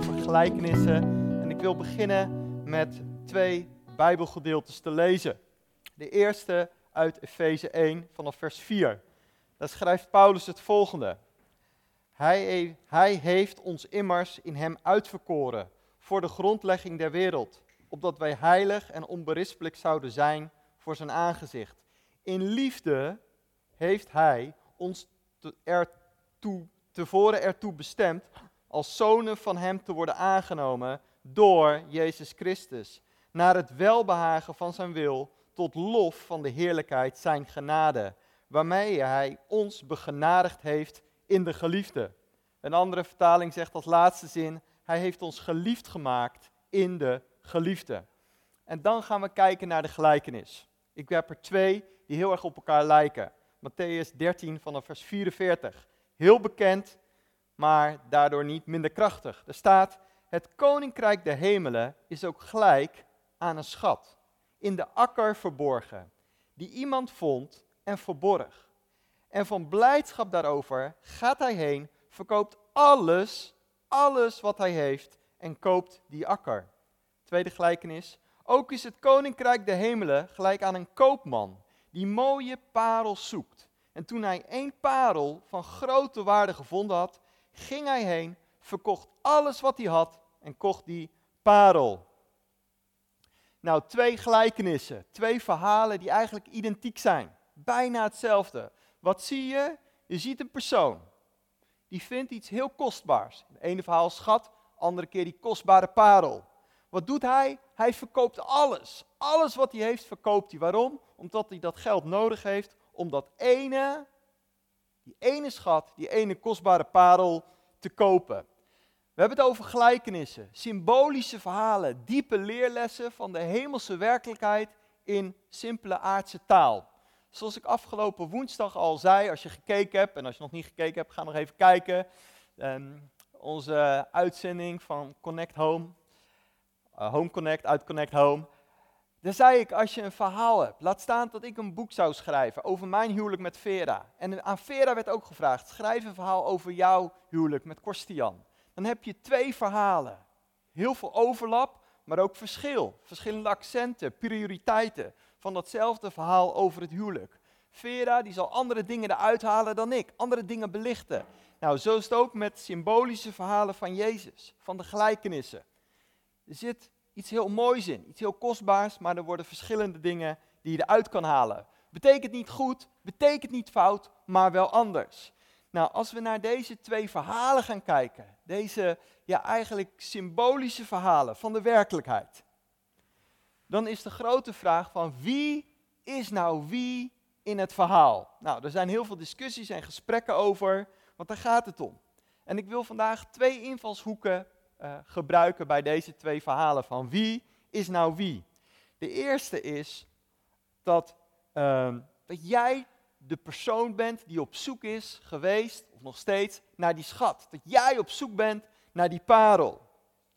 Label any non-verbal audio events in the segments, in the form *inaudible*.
over gelijkenissen. En ik wil beginnen met twee Bijbelgedeeltes te lezen. De eerste uit Efeze 1 vanaf vers 4. Daar schrijft Paulus het volgende. Hij, hij heeft ons immers in hem uitverkoren voor de grondlegging der wereld, opdat wij heilig en onberispelijk zouden zijn voor zijn aangezicht. In liefde heeft hij ons te, ertoe, tevoren ertoe bestemd als zonen van hem te worden aangenomen door Jezus Christus, naar het welbehagen van zijn wil, tot lof van de heerlijkheid zijn genade, waarmee hij ons begenadigd heeft in de geliefde. Een andere vertaling zegt als laatste zin, hij heeft ons geliefd gemaakt in de geliefde. En dan gaan we kijken naar de gelijkenis. Ik heb er twee die heel erg op elkaar lijken. Matthäus 13 vanaf vers 44. Heel bekend, maar daardoor niet minder krachtig. Er staat, het koninkrijk der hemelen is ook gelijk aan een schat, in de akker verborgen, die iemand vond en verborg. En van blijdschap daarover gaat hij heen, verkoopt alles, alles wat hij heeft en koopt die akker. Tweede gelijkenis. Ook is het koninkrijk der hemelen gelijk aan een koopman die mooie parels zoekt. En toen hij één parel van grote waarde gevonden had, ging hij heen, verkocht alles wat hij had en kocht die parel. Nou, twee gelijkenissen, twee verhalen die eigenlijk identiek zijn. Bijna hetzelfde. Wat zie je? Je ziet een persoon. Die vindt iets heel kostbaars. Het ene verhaal schat, andere keer die kostbare parel. Wat doet hij? Hij verkoopt alles. Alles wat hij heeft, verkoopt hij. Waarom? Omdat hij dat geld nodig heeft om dat ene, die ene schat, die ene kostbare parel te kopen. We hebben het over gelijkenissen, symbolische verhalen, diepe leerlessen van de hemelse werkelijkheid in simpele aardse taal. Zoals ik afgelopen woensdag al zei, als je gekeken hebt, en als je nog niet gekeken hebt, ga nog even kijken. Um, onze uitzending van Connect Home, uh, Home Connect, uit Connect Home. Daar zei ik, als je een verhaal hebt, laat staan dat ik een boek zou schrijven over mijn huwelijk met Vera. En aan Vera werd ook gevraagd, schrijf een verhaal over jouw huwelijk met Korstian. Dan heb je twee verhalen. Heel veel overlap, maar ook verschil. Verschillende accenten, prioriteiten van datzelfde verhaal over het huwelijk. Vera die zal andere dingen eruit halen dan ik, andere dingen belichten. Nou, zo is het ook met symbolische verhalen van Jezus, van de gelijkenissen. Er zit iets heel moois in, iets heel kostbaars, maar er worden verschillende dingen die je eruit kan halen. Betekent niet goed, betekent niet fout, maar wel anders. Nou, als we naar deze twee verhalen gaan kijken, deze ja, eigenlijk symbolische verhalen van de werkelijkheid, dan is de grote vraag van wie is nou wie in het verhaal? Nou, er zijn heel veel discussies en gesprekken over, want daar gaat het om. En ik wil vandaag twee invalshoeken uh, gebruiken bij deze twee verhalen van wie is nou wie. De eerste is dat, uh, dat jij de persoon bent die op zoek is geweest, of nog steeds, naar die schat. Dat jij op zoek bent naar die parel.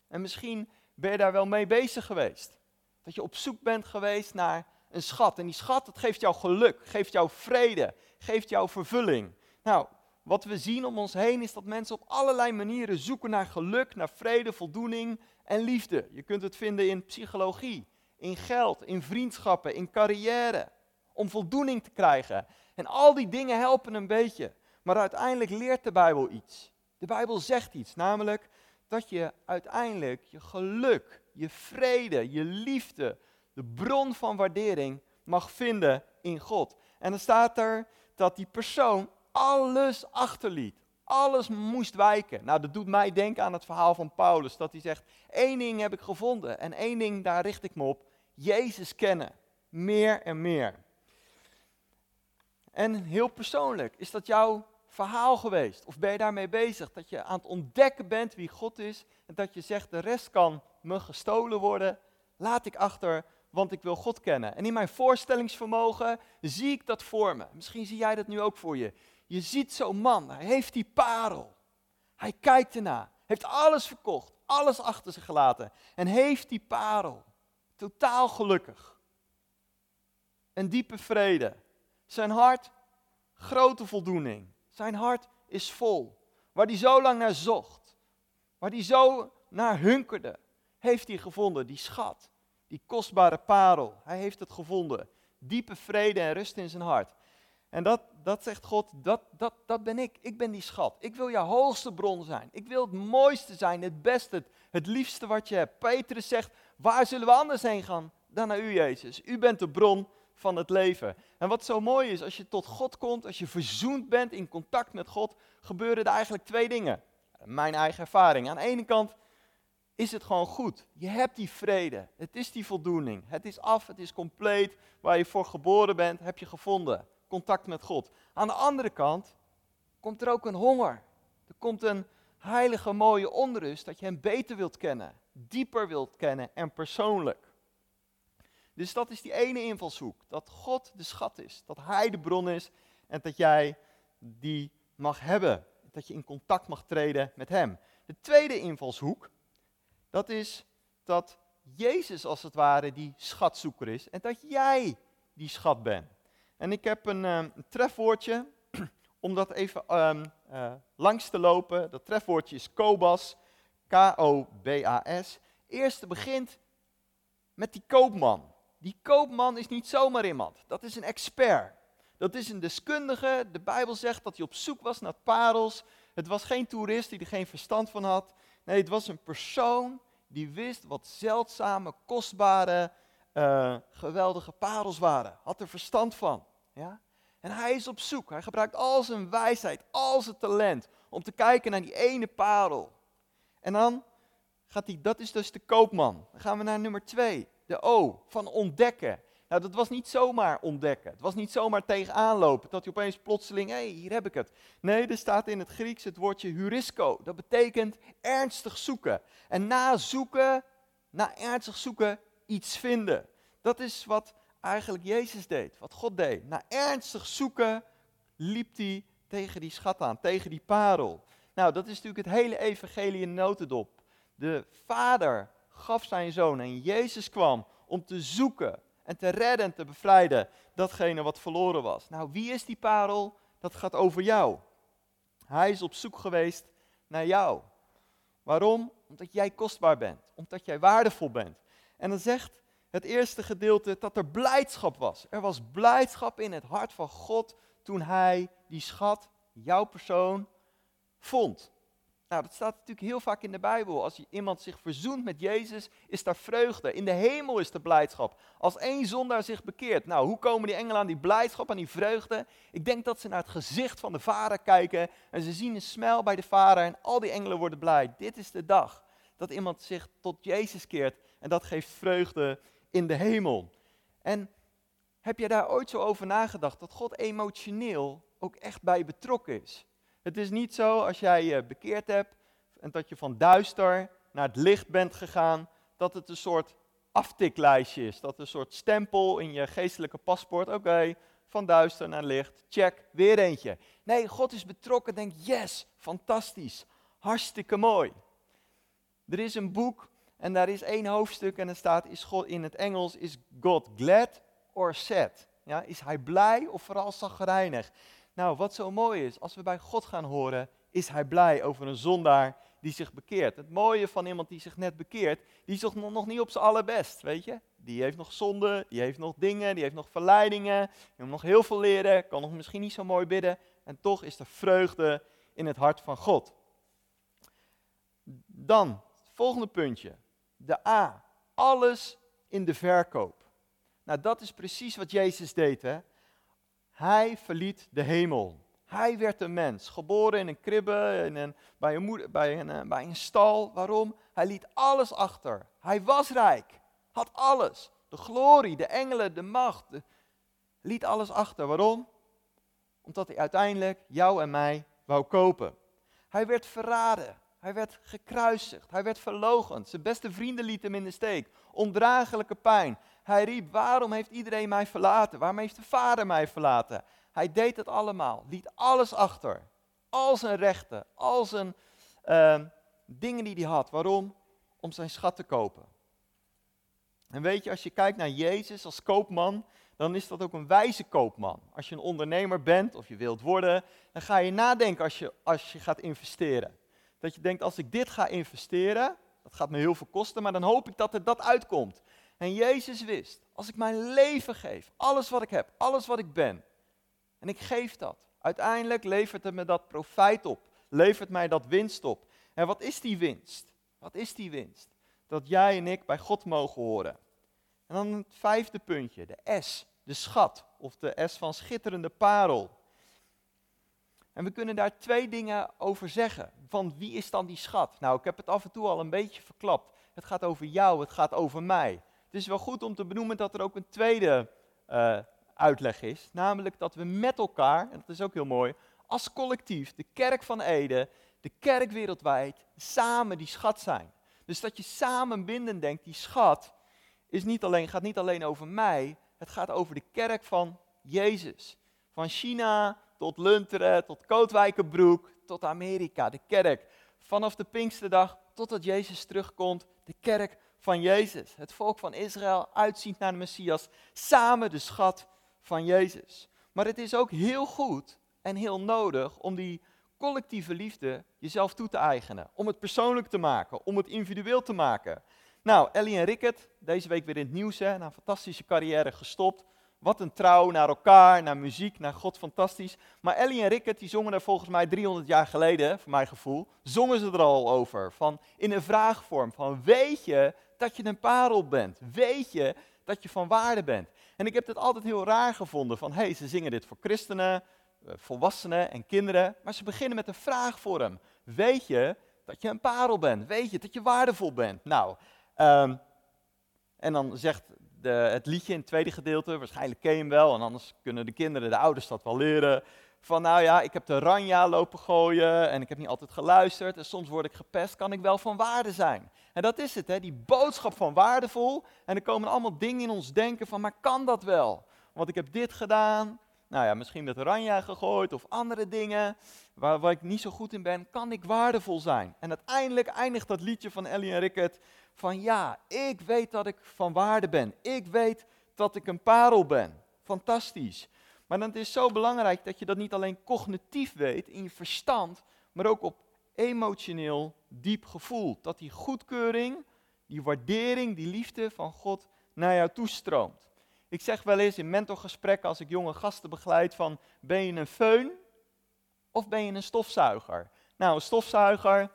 En misschien ben je daar wel mee bezig geweest. Dat je op zoek bent geweest naar een schat. En die schat, dat geeft jou geluk, geeft jou vrede, geeft jou vervulling. Nou, wat we zien om ons heen is dat mensen op allerlei manieren zoeken naar geluk, naar vrede, voldoening en liefde. Je kunt het vinden in psychologie, in geld, in vriendschappen, in carrière. Om voldoening te krijgen. En al die dingen helpen een beetje. Maar uiteindelijk leert de Bijbel iets. De Bijbel zegt iets, namelijk dat je uiteindelijk je geluk, je vrede, je liefde, de bron van waardering mag vinden in God. En dan staat er dat die persoon alles achterliet. Alles moest wijken. Nou, dat doet mij denken aan het verhaal van Paulus. Dat hij zegt, één ding heb ik gevonden en één ding, daar richt ik me op. Jezus kennen. Meer en meer. En heel persoonlijk, is dat jouw verhaal geweest? Of ben je daarmee bezig? Dat je aan het ontdekken bent wie God is. En dat je zegt, de rest kan me gestolen worden. Laat ik achter, want ik wil God kennen. En in mijn voorstellingsvermogen zie ik dat voor me. Misschien zie jij dat nu ook voor je. Je ziet zo'n man, hij heeft die parel. Hij kijkt ernaar, heeft alles verkocht, alles achter zich gelaten en heeft die parel. Totaal gelukkig. Een diepe vrede. Zijn hart, grote voldoening. Zijn hart is vol. Waar hij zo lang naar zocht. waar hij zo naar hunkerde, heeft hij gevonden, die schat, die kostbare parel. Hij heeft het gevonden. Diepe vrede en rust in zijn hart. En dat, dat zegt God, dat, dat, dat ben ik. Ik ben die schat. Ik wil jouw hoogste bron zijn. Ik wil het mooiste zijn, het beste, het, het liefste wat je hebt. Petrus zegt, waar zullen we anders heen gaan dan naar u, Jezus? U bent de bron van het leven. En wat zo mooi is, als je tot God komt, als je verzoend bent in contact met God, gebeuren er eigenlijk twee dingen. Mijn eigen ervaring. Aan de ene kant is het gewoon goed. Je hebt die vrede. Het is die voldoening. Het is af, het is compleet. Waar je voor geboren bent, heb je gevonden. Contact met God. Aan de andere kant komt er ook een honger. Er komt een heilige, mooie onrust dat je hem beter wilt kennen. Dieper wilt kennen en persoonlijk. Dus dat is die ene invalshoek. Dat God de schat is. Dat Hij de bron is. En dat jij die mag hebben. Dat je in contact mag treden met Hem. De tweede invalshoek. Dat is dat Jezus als het ware die schatzoeker is. En dat jij die schat bent. En ik heb een, um, trefwoordje. *clears throat* Om dat even um, uh, langs te lopen. Dat trefwoordje is Kobas. K-O-B-A-S. Eerste begint met die koopman. Die koopman is niet zomaar iemand. Dat is een expert. Dat is een deskundige. De Bijbel zegt dat hij op zoek was naar parels. Het was geen toerist die er geen verstand van had. Nee, het was een persoon die wist wat zeldzame, kostbare, uh, geweldige parels waren. Had er verstand van. Ja? En hij is op zoek. Hij gebruikt al zijn wijsheid, al zijn talent om te kijken naar die ene parel. En dan gaat hij, dat is dus de koopman. Dan gaan we naar nummer twee de O van ontdekken. Nou, dat was niet zomaar ontdekken. Het was niet zomaar tegenaan lopen, dat je opeens plotseling, hé, hey, hier heb ik het. Nee, er staat in het Grieks het woordje heurisco. Dat betekent ernstig zoeken. En na zoeken, na ernstig zoeken, iets vinden. Dat is wat eigenlijk Jezus deed, wat God deed. Na ernstig zoeken liep hij tegen die schat aan, tegen die parel. Nou, dat is natuurlijk het hele evangelie in notendop. De vader gaf zijn zoon en Jezus kwam om te zoeken en te redden en te bevrijden datgene wat verloren was. Nou, wie is die parel? Dat gaat over jou. Hij is op zoek geweest naar jou. Waarom? Omdat jij kostbaar bent, omdat jij waardevol bent. En dan zegt het eerste gedeelte dat er blijdschap was. Er was blijdschap in het hart van God toen hij die schat, jouw persoon, vond. Nou, dat staat natuurlijk heel vaak in de Bijbel. Als iemand zich verzoent met Jezus, is daar vreugde. In de hemel is er blijdschap. Als één zondaar zich bekeert. Nou, hoe komen die engelen aan die blijdschap, aan die vreugde? Ik denk dat ze naar het gezicht van de vader kijken. En ze zien een smel bij de vader en al die engelen worden blij. Dit is de dag dat iemand zich tot Jezus keert. En dat geeft vreugde in de hemel. En heb je daar ooit zo over nagedacht? Dat God emotioneel ook echt bij betrokken is. Het is niet zo als jij je bekeerd hebt en dat je van duister naar het licht bent gegaan, dat het een soort aftiklijstje is. Dat een soort stempel in je geestelijke paspoort. Oké, van duister naar licht, check, weer eentje. Nee, God is betrokken, denk yes, fantastisch, hartstikke mooi. Er is een boek en daar is één hoofdstuk en er staat is God, in het Engels, is God glad or sad? Ja, is hij blij of vooral zagrijnig? Nou, wat zo mooi is, als we bij God gaan horen, is hij blij over een zondaar die zich bekeert. Het mooie van iemand die zich net bekeert, die is nog niet op zijn allerbest, weet je. Die heeft nog zonde, die heeft nog dingen, die heeft nog verleidingen, die moet nog heel veel leren, kan nog misschien niet zo mooi bidden. En toch is er vreugde in het hart van God. Dan, volgende puntje. De A. Alles in de verkoop. Nou, dat is precies wat Jezus deed, hè. Hij verliet de hemel. Hij werd een mens, geboren in een kribbe, in een, bij, een moeder, bij, een, eh, bij een stal. Waarom? Hij liet alles achter. Hij was rijk, had alles. De glorie, de engelen, de macht. liet alles achter. Waarom? Omdat hij uiteindelijk jou en mij wou kopen. Hij werd verraden. Hij werd gekruisigd. Hij werd verlogend. Zijn beste vrienden lieten hem in de steek. Ondraaglijke pijn. Hij riep, waarom heeft iedereen mij verlaten? Waarom heeft de vader mij verlaten? Hij deed het allemaal, liet alles achter. Al zijn rechten, al zijn uh, dingen die hij had. Waarom? Om zijn schat te kopen. En weet je, als je kijkt naar Jezus als koopman, dan is dat ook een wijze koopman. Als je een ondernemer bent of je wilt worden, dan ga je nadenken als je, als je gaat investeren. Dat je denkt, als ik dit ga investeren, dat gaat me heel veel kosten, maar dan hoop ik dat er dat uitkomt. En Jezus wist, als ik mijn leven geef, alles wat ik heb, alles wat ik ben, en ik geef dat, uiteindelijk levert het me dat profijt op, levert mij dat winst op. En wat is die winst? Wat is die winst? Dat jij en ik bij God mogen horen. En dan het vijfde puntje, de S, de schat, of de S van schitterende parel. En we kunnen daar twee dingen over zeggen. Van wie is dan die schat? Nou, ik heb het af en toe al een beetje verklapt. Het gaat over jou, het gaat over mij. Het is wel goed om te benoemen dat er ook een tweede uh, uitleg is. Namelijk dat we met elkaar, en dat is ook heel mooi, als collectief, de kerk van Ede, de kerk wereldwijd, samen die schat zijn. Dus dat je samen binden denkt, die schat is niet alleen, gaat niet alleen over mij, het gaat over de kerk van Jezus. Van China tot Lunteren, tot Kootwijkenbroek, tot Amerika, de kerk. Vanaf de Pinksterdag totdat Jezus terugkomt, de kerk van Jezus. Het volk van Israël uitziet naar de Messias, samen de schat van Jezus. Maar het is ook heel goed en heel nodig om die collectieve liefde jezelf toe te eigenen. Om het persoonlijk te maken, om het individueel te maken. Nou, Ellie en Rickert, deze week weer in het nieuws, hè, na een fantastische carrière gestopt. Wat een trouw naar elkaar, naar muziek, naar God, fantastisch. Maar Ellie en Rickert, die zongen er volgens mij 300 jaar geleden, voor mijn gevoel, zongen ze er al over. Van, in een vraagvorm van, weet je dat je een parel bent? Weet je dat je van waarde bent? En ik heb het altijd heel raar gevonden van, hé, hey, ze zingen dit voor christenen, eh, volwassenen en kinderen. Maar ze beginnen met een vraagvorm. Weet je dat je een parel bent? Weet je dat je waardevol bent? Nou, um, en dan zegt de, het liedje in het tweede gedeelte, waarschijnlijk ken je hem wel, en anders kunnen de kinderen, de ouders dat wel leren. Van nou ja, ik heb de ranja lopen gooien en ik heb niet altijd geluisterd en soms word ik gepest, kan ik wel van waarde zijn. En dat is het, hè, die boodschap van waardevol. En er komen allemaal dingen in ons denken van, maar kan dat wel? Want ik heb dit gedaan, nou ja, misschien met ranja gegooid of andere dingen waar, waar ik niet zo goed in ben, kan ik waardevol zijn. En uiteindelijk eindigt dat liedje van Ellie en Rickert van ja, ik weet dat ik van waarde ben. Ik weet dat ik een parel ben. Fantastisch. Maar dan is het zo belangrijk dat je dat niet alleen cognitief weet in je verstand, maar ook op emotioneel diep gevoel. Dat die goedkeuring, die waardering, die liefde van God naar jou toestroomt. Ik zeg wel eens in mentorgesprekken als ik jonge gasten begeleid van ben je een föhn of ben je een stofzuiger? Nou, een stofzuiger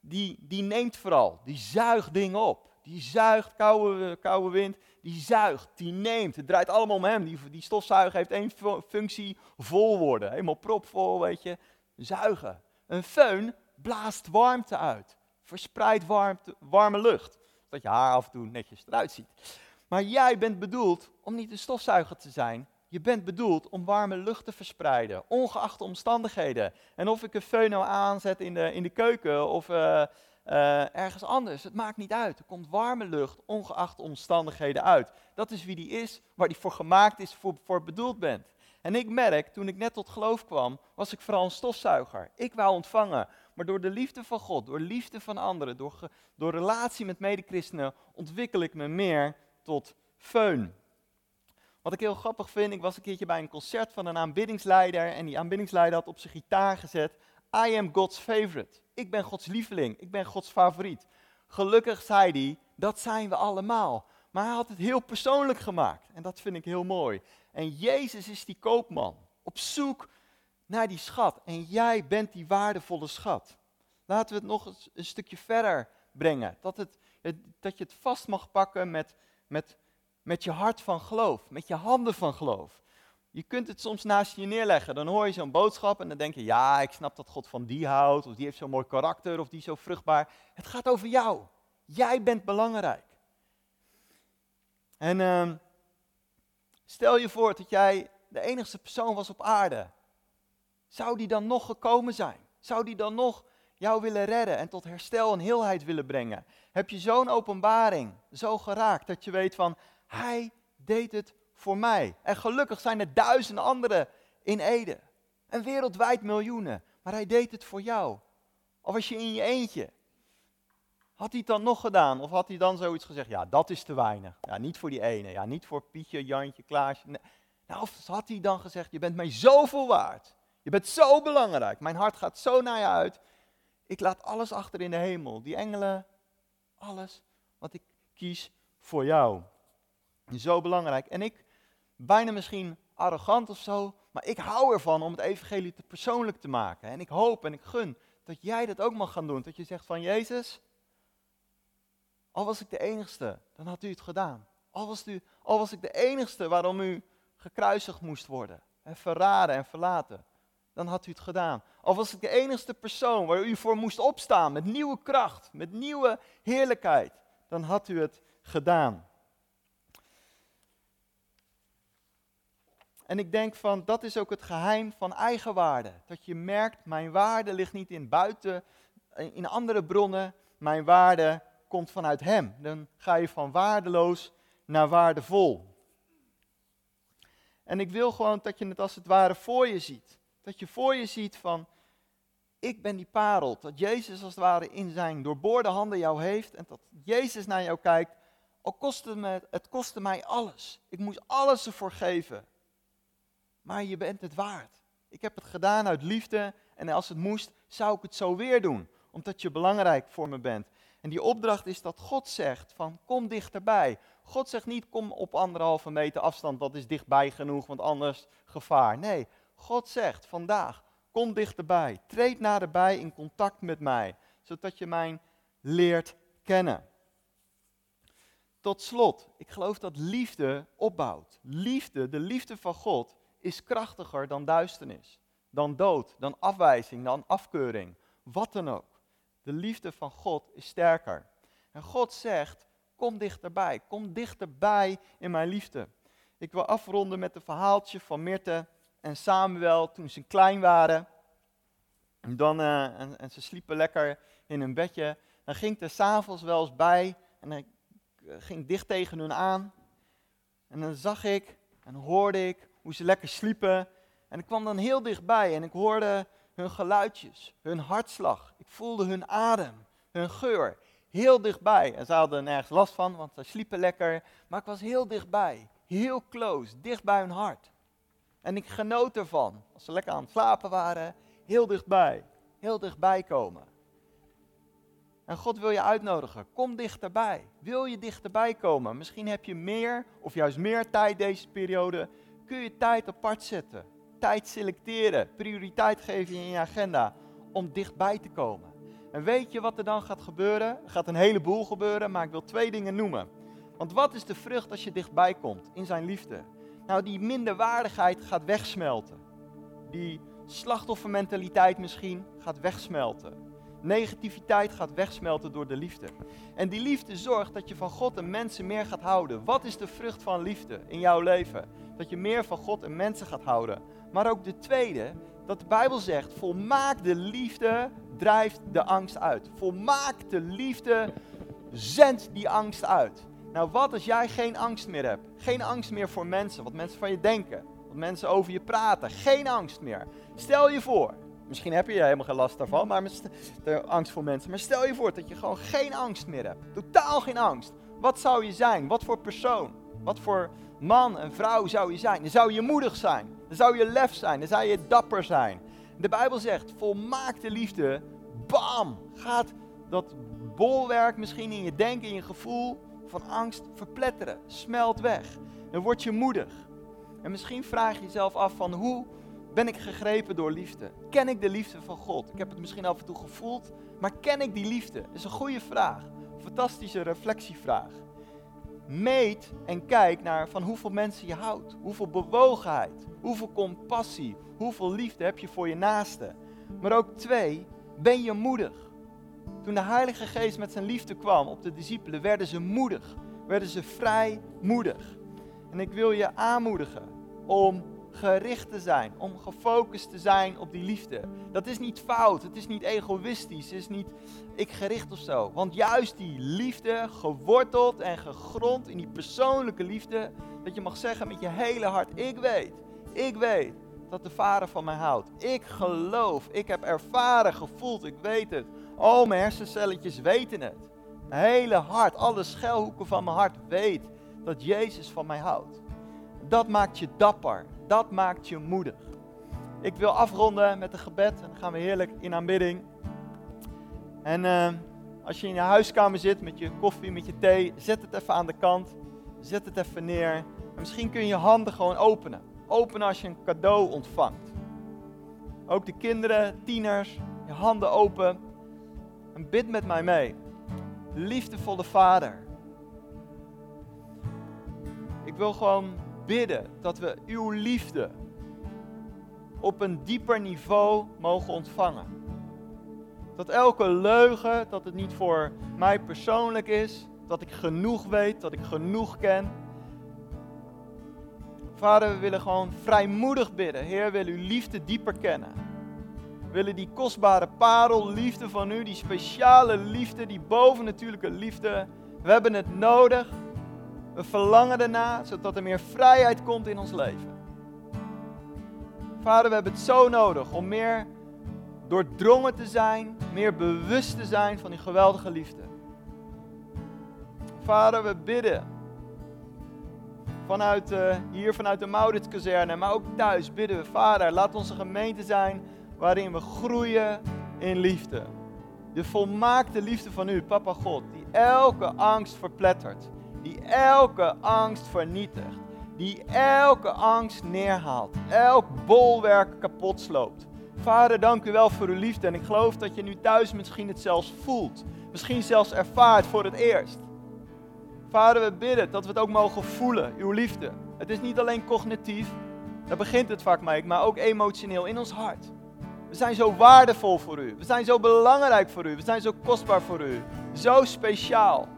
die, die neemt vooral, die zuigt dingen op. Die zuigt koude, koude wind, die zuigt, die neemt. Het draait allemaal om hem. Die, die stofzuiger heeft één functie, vol worden. Helemaal propvol, weet je. Zuigen. Een föhn blaast warmte uit. Verspreidt warmte, warme lucht. Zodat je haar af en toe netjes eruit ziet. Maar jij bent bedoeld om niet een stofzuiger te zijn, je bent bedoeld om warme lucht te verspreiden, ongeacht de omstandigheden. En of ik een föhn aanzet in de, in de keuken of uh, uh, ergens anders, het maakt niet uit. Er komt warme lucht, ongeacht de omstandigheden uit. Dat is wie die is, waar die voor gemaakt is, voor, voor bedoeld bent. En ik merk, toen ik net tot geloof kwam, was ik vooral een stofzuiger. Ik wou ontvangen. Maar door de liefde van God, door liefde van anderen, door, door relatie met medechristenen, ontwikkel ik me meer tot föhn. Wat ik heel grappig vind, ik was een keertje bij een concert van een aanbiddingsleider en die aanbiddingsleider had op zijn gitaar gezet, I am God's favorite. Ik ben Gods lieveling, ik ben Gods favoriet. Gelukkig zei hij, dat zijn we allemaal. Maar hij had het heel persoonlijk gemaakt en dat vind ik heel mooi. En Jezus is die koopman, op zoek naar die schat. En jij bent die waardevolle schat. Laten we het nog een, stukje verder brengen. Dat, het, dat je het vast mag pakken met, met met je hart van geloof, met je handen van geloof. Je kunt het soms naast je neerleggen. Dan hoor je zo'n boodschap en dan denk je, ja, ik snap dat God van die houdt, of die heeft zo'n mooi karakter, of die is zo vruchtbaar. Het gaat over jou. Jij bent belangrijk. En uh, stel je voor dat jij de enigste persoon was op aarde. Zou die dan nog gekomen zijn? Zou die dan nog jou willen redden en tot herstel en heelheid willen brengen? Heb je zo'n openbaring, zo geraakt, dat je weet van, hij deed het voor mij. En gelukkig zijn er duizenden anderen in Ede. En wereldwijd miljoenen. Maar hij deed het voor jou. Of was je in je eentje? Had hij het dan nog gedaan? Of had hij dan zoiets gezegd? Ja, dat is te weinig. Ja, niet voor die ene. Ja, niet voor Pietje, Jantje, Klaasje. Nou, of had hij dan gezegd: Je bent mij zoveel waard. Je bent zo belangrijk. Mijn hart gaat zo naar je uit. Ik laat alles achter in de hemel. Die engelen, alles. Want ik kies voor jou. Zo belangrijk. En ik, bijna misschien arrogant of zo, maar ik hou ervan om het evangelie te persoonlijk te maken. En ik hoop en ik gun dat jij dat ook mag gaan doen. Dat je zegt van Jezus, al was ik de enigste, dan had u het gedaan. Al was, u, al was ik de enigste waarom u gekruisigd moest worden. En verraden en verlaten. Dan had u het gedaan. Al was ik de enigste persoon waar u voor moest opstaan. Met nieuwe kracht. Met nieuwe heerlijkheid. Dan had u het gedaan. En ik denk van, dat is ook het geheim van eigenwaarde. Dat je merkt, mijn waarde ligt niet in buiten, in andere bronnen. Mijn waarde komt vanuit Hem. Dan ga je van waardeloos naar waardevol. En ik wil gewoon dat je het als het ware voor je ziet. Dat je voor je ziet van, ik ben die parel. Dat Jezus als het ware in zijn doorboorde handen jou heeft. En dat Jezus naar jou kijkt. Al kostte me, het kostte mij alles. Ik moest alles ervoor geven. Maar je bent het waard. Ik heb het gedaan uit liefde. En als het moest, zou ik het zo weer doen. Omdat je belangrijk voor me bent. En die opdracht is dat God zegt van kom dichterbij. God zegt niet kom op anderhalve meter afstand, dat is dichtbij genoeg, want anders gevaar. Nee, God zegt vandaag kom dichterbij. Treed naderbij in contact met mij, zodat je mij leert kennen. Tot slot, ik geloof dat liefde opbouwt. Liefde, de liefde van God, is krachtiger dan duisternis, dan dood, dan afwijzing, dan afkeuring, wat dan ook. De liefde van God is sterker. En God zegt, kom dichterbij, kom dichterbij in mijn liefde. Ik wil afronden met een verhaaltje van Mirte en Samuel toen ze klein waren. En, dan, en, ze sliepen lekker in hun bedje. Dan ging ik er s'avonds wel eens bij en ik ging dicht tegen hun aan. En dan zag ik en hoorde ik hoe ze lekker sliepen. En ik kwam dan heel dichtbij en ik hoorde hun geluidjes, hun hartslag. Ik voelde hun adem, hun geur, heel dichtbij. En ze hadden nergens last van, want ze sliepen lekker. Maar ik was heel dichtbij, heel close, dicht bij hun hart. En ik genoot ervan, als ze lekker aan het slapen waren, heel dichtbij, heel dichtbij komen. En God wil je uitnodigen, kom dichterbij. Wil je dichterbij komen? Misschien heb je meer of juist meer tijd deze periode. Kun je tijd apart zetten tijd selecteren, prioriteit geven in je agenda om dichtbij te komen. En weet je wat er dan gaat gebeuren? Er gaat een heleboel gebeuren, maar ik wil twee dingen noemen. Want wat is de vrucht als je dichtbij komt in zijn liefde? Nou, die minderwaardigheid gaat wegsmelten. Die slachtoffermentaliteit misschien gaat wegsmelten. Negativiteit gaat wegsmelten door de liefde. En die liefde zorgt dat je van God en mensen meer gaat houden. Wat is de vrucht van liefde in jouw leven? Dat je meer van God en mensen gaat houden. Maar ook de tweede, dat de Bijbel zegt, volmaakte liefde drijft de angst uit. Volmaakte liefde zendt die angst uit. Nou, wat als jij geen angst meer hebt? Geen angst meer voor mensen, wat mensen van je denken, wat mensen over je praten. Geen angst meer. Stel je voor, misschien heb je helemaal geen last daarvan, maar de angst voor mensen. Maar stel je voor dat je gewoon geen angst meer hebt. Totaal geen angst. Wat zou je zijn? Wat voor persoon? Wat voor man en vrouw zou je zijn? Dan zou je moedig zijn. Dan zou je lef zijn. Dan zou je dapper zijn. De Bijbel zegt, volmaakte liefde, bam, gaat dat bolwerk misschien in je denken, in je gevoel van angst verpletteren. Smelt weg. Dan word je moedig. En misschien vraag je jezelf af van hoe ben ik gegrepen door liefde? Ken ik de liefde van God? Ik heb het misschien af en toe gevoeld, maar ken ik die liefde? Dat is een goede vraag. Fantastische reflectievraag meet en kijk naar van hoeveel mensen je houdt. Hoeveel bewogenheid, hoeveel compassie, hoeveel liefde heb je voor je naaste. Maar ook twee, ben je moedig? Toen de Heilige Geest met zijn liefde kwam op de discipelen, werden ze moedig. Werden ze vrij moedig. En ik wil je aanmoedigen om gericht te zijn, om gefocust te zijn op die liefde. Dat is niet fout, het is niet egoïstisch, het is niet ik gericht of zo. Want juist die liefde, geworteld en gegrond in die persoonlijke liefde, dat je mag zeggen met je hele hart, ik weet, ik weet dat de Vader van mij houdt. Ik geloof, ik heb ervaren, gevoeld, ik weet het. Al mijn hersencelletjes weten het. Mijn hele hart, alle schelhoeken van mijn hart weet dat Jezus van mij houdt. Dat maakt je dapper. Dat maakt je moedig. Ik wil afronden met een gebed en dan gaan we heerlijk in aanbidding. En uh, als je in je huiskamer zit met je koffie, met je thee, zet het even aan de kant. Zet het even neer. En misschien kun je je handen gewoon openen. Openen als je een cadeau ontvangt. Ook de kinderen, tieners, je handen open. En bid met mij mee. Liefdevolle Vader. Ik wil gewoon bidden dat we uw liefde op een dieper niveau mogen ontvangen. Dat elke leugen, dat het niet voor mij persoonlijk is, dat ik genoeg weet, dat ik genoeg ken. Vader, we willen gewoon vrijmoedig bidden. Heer, wil uw liefde dieper kennen. Willen die kostbare parel, liefde van u, die speciale liefde, die bovennatuurlijke liefde. We hebben het nodig. We verlangen erna, zodat er meer vrijheid komt in ons leven. Vader, we hebben het zo nodig om meer doordrongen te zijn, meer bewust te zijn van die geweldige liefde. Vader, we bidden vanuit, uh, hier vanuit de Mauritskazerne, maar ook thuis bidden we, Vader, laat onze gemeente zijn waarin we groeien in liefde. De volmaakte liefde van u, Papa God, die elke angst verplettert, die elke angst vernietigt, die elke angst neerhaalt, elk bolwerk kapot sloopt. Vader, dank u wel voor uw liefde en ik geloof dat je nu thuis misschien het zelfs voelt, misschien zelfs ervaart voor het eerst. Vader, we bidden dat we het ook mogen voelen, uw liefde. Het is niet alleen cognitief, daar begint het vaak mee, maar ook emotioneel in ons hart. We zijn zo waardevol voor u. We zijn zo belangrijk voor u. We zijn zo kostbaar voor u. Zo speciaal.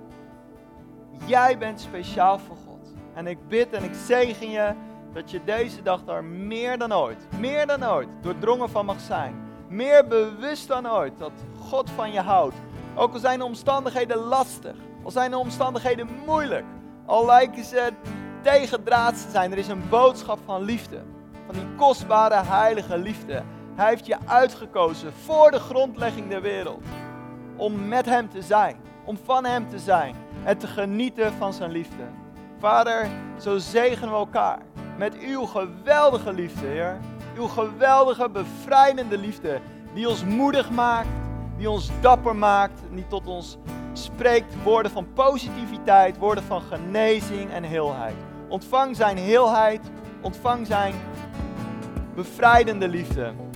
Jij bent speciaal voor God. En ik bid en ik zegen je dat je deze dag daar meer dan ooit, meer dan ooit, doordrongen van mag zijn. Meer bewust dan ooit dat God van je houdt. Ook al zijn de omstandigheden lastig, al zijn de omstandigheden moeilijk, al lijken ze tegendraads te zijn, er is een boodschap van liefde. Van die kostbare heilige liefde. Hij heeft je uitgekozen voor de grondlegging der wereld. Om met Hem te zijn, om van Hem te zijn en te genieten van Zijn liefde. Vader, zo zegenen we elkaar met uw geweldige liefde, Heer. Uw geweldige, bevrijdende liefde, die ons moedig maakt, die ons dapper maakt, die tot ons spreekt woorden van positiviteit, woorden van genezing en heelheid. Ontvang zijn heelheid, ontvang zijn bevrijdende liefde.